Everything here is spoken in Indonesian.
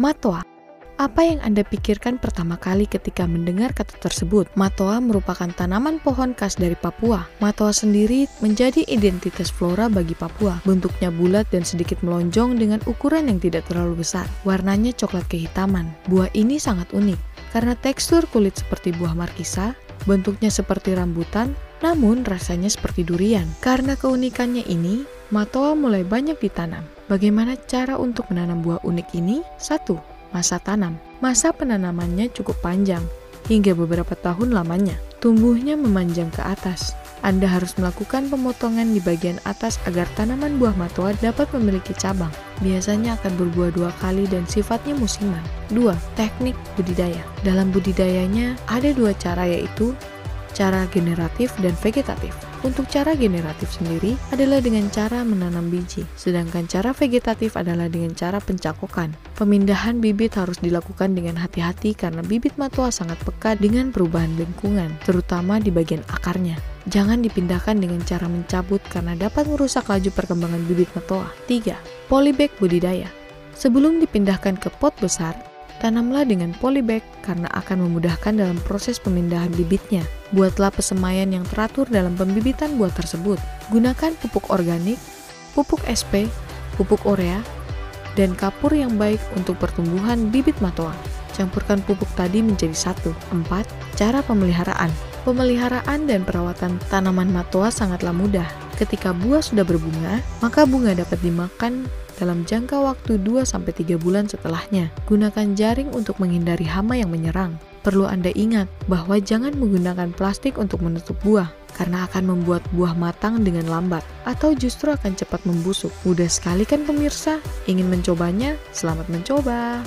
Matoa apa yang Anda pikirkan pertama kali ketika mendengar kata tersebut? Matoa merupakan tanaman pohon khas dari Papua. Matoa sendiri menjadi identitas flora bagi Papua. Bentuknya bulat dan sedikit melonjong dengan ukuran yang tidak terlalu besar. Warnanya coklat kehitaman. Buah ini sangat unik karena tekstur kulit seperti buah markisa, bentuknya seperti rambutan, namun rasanya seperti durian. Karena keunikannya ini, Matoa mulai banyak ditanam. Bagaimana cara untuk menanam buah unik ini? Satu, masa tanam. Masa penanamannya cukup panjang, hingga beberapa tahun lamanya. Tumbuhnya memanjang ke atas. Anda harus melakukan pemotongan di bagian atas agar tanaman buah matoa dapat memiliki cabang. Biasanya akan berbuah dua kali dan sifatnya musiman. 2. Teknik budidaya. Dalam budidayanya ada dua cara yaitu cara generatif dan vegetatif. Untuk cara generatif sendiri adalah dengan cara menanam biji, sedangkan cara vegetatif adalah dengan cara pencakokan. Pemindahan bibit harus dilakukan dengan hati-hati karena bibit matoa sangat peka dengan perubahan lingkungan, terutama di bagian akarnya. Jangan dipindahkan dengan cara mencabut karena dapat merusak laju perkembangan bibit matoa. 3. Polybag budidaya. Sebelum dipindahkan ke pot besar, Tanamlah dengan polybag karena akan memudahkan dalam proses pemindahan bibitnya. Buatlah pesemaian yang teratur dalam pembibitan buah tersebut. Gunakan pupuk organik, pupuk SP, pupuk urea, dan kapur yang baik untuk pertumbuhan bibit matoa. Campurkan pupuk tadi menjadi satu. 4. Cara pemeliharaan Pemeliharaan dan perawatan tanaman matoa sangatlah mudah. Ketika buah sudah berbunga, maka bunga dapat dimakan dalam jangka waktu 2-3 bulan setelahnya. Gunakan jaring untuk menghindari hama yang menyerang. Perlu Anda ingat bahwa jangan menggunakan plastik untuk menutup buah, karena akan membuat buah matang dengan lambat, atau justru akan cepat membusuk. Mudah sekali kan pemirsa? Ingin mencobanya? Selamat mencoba!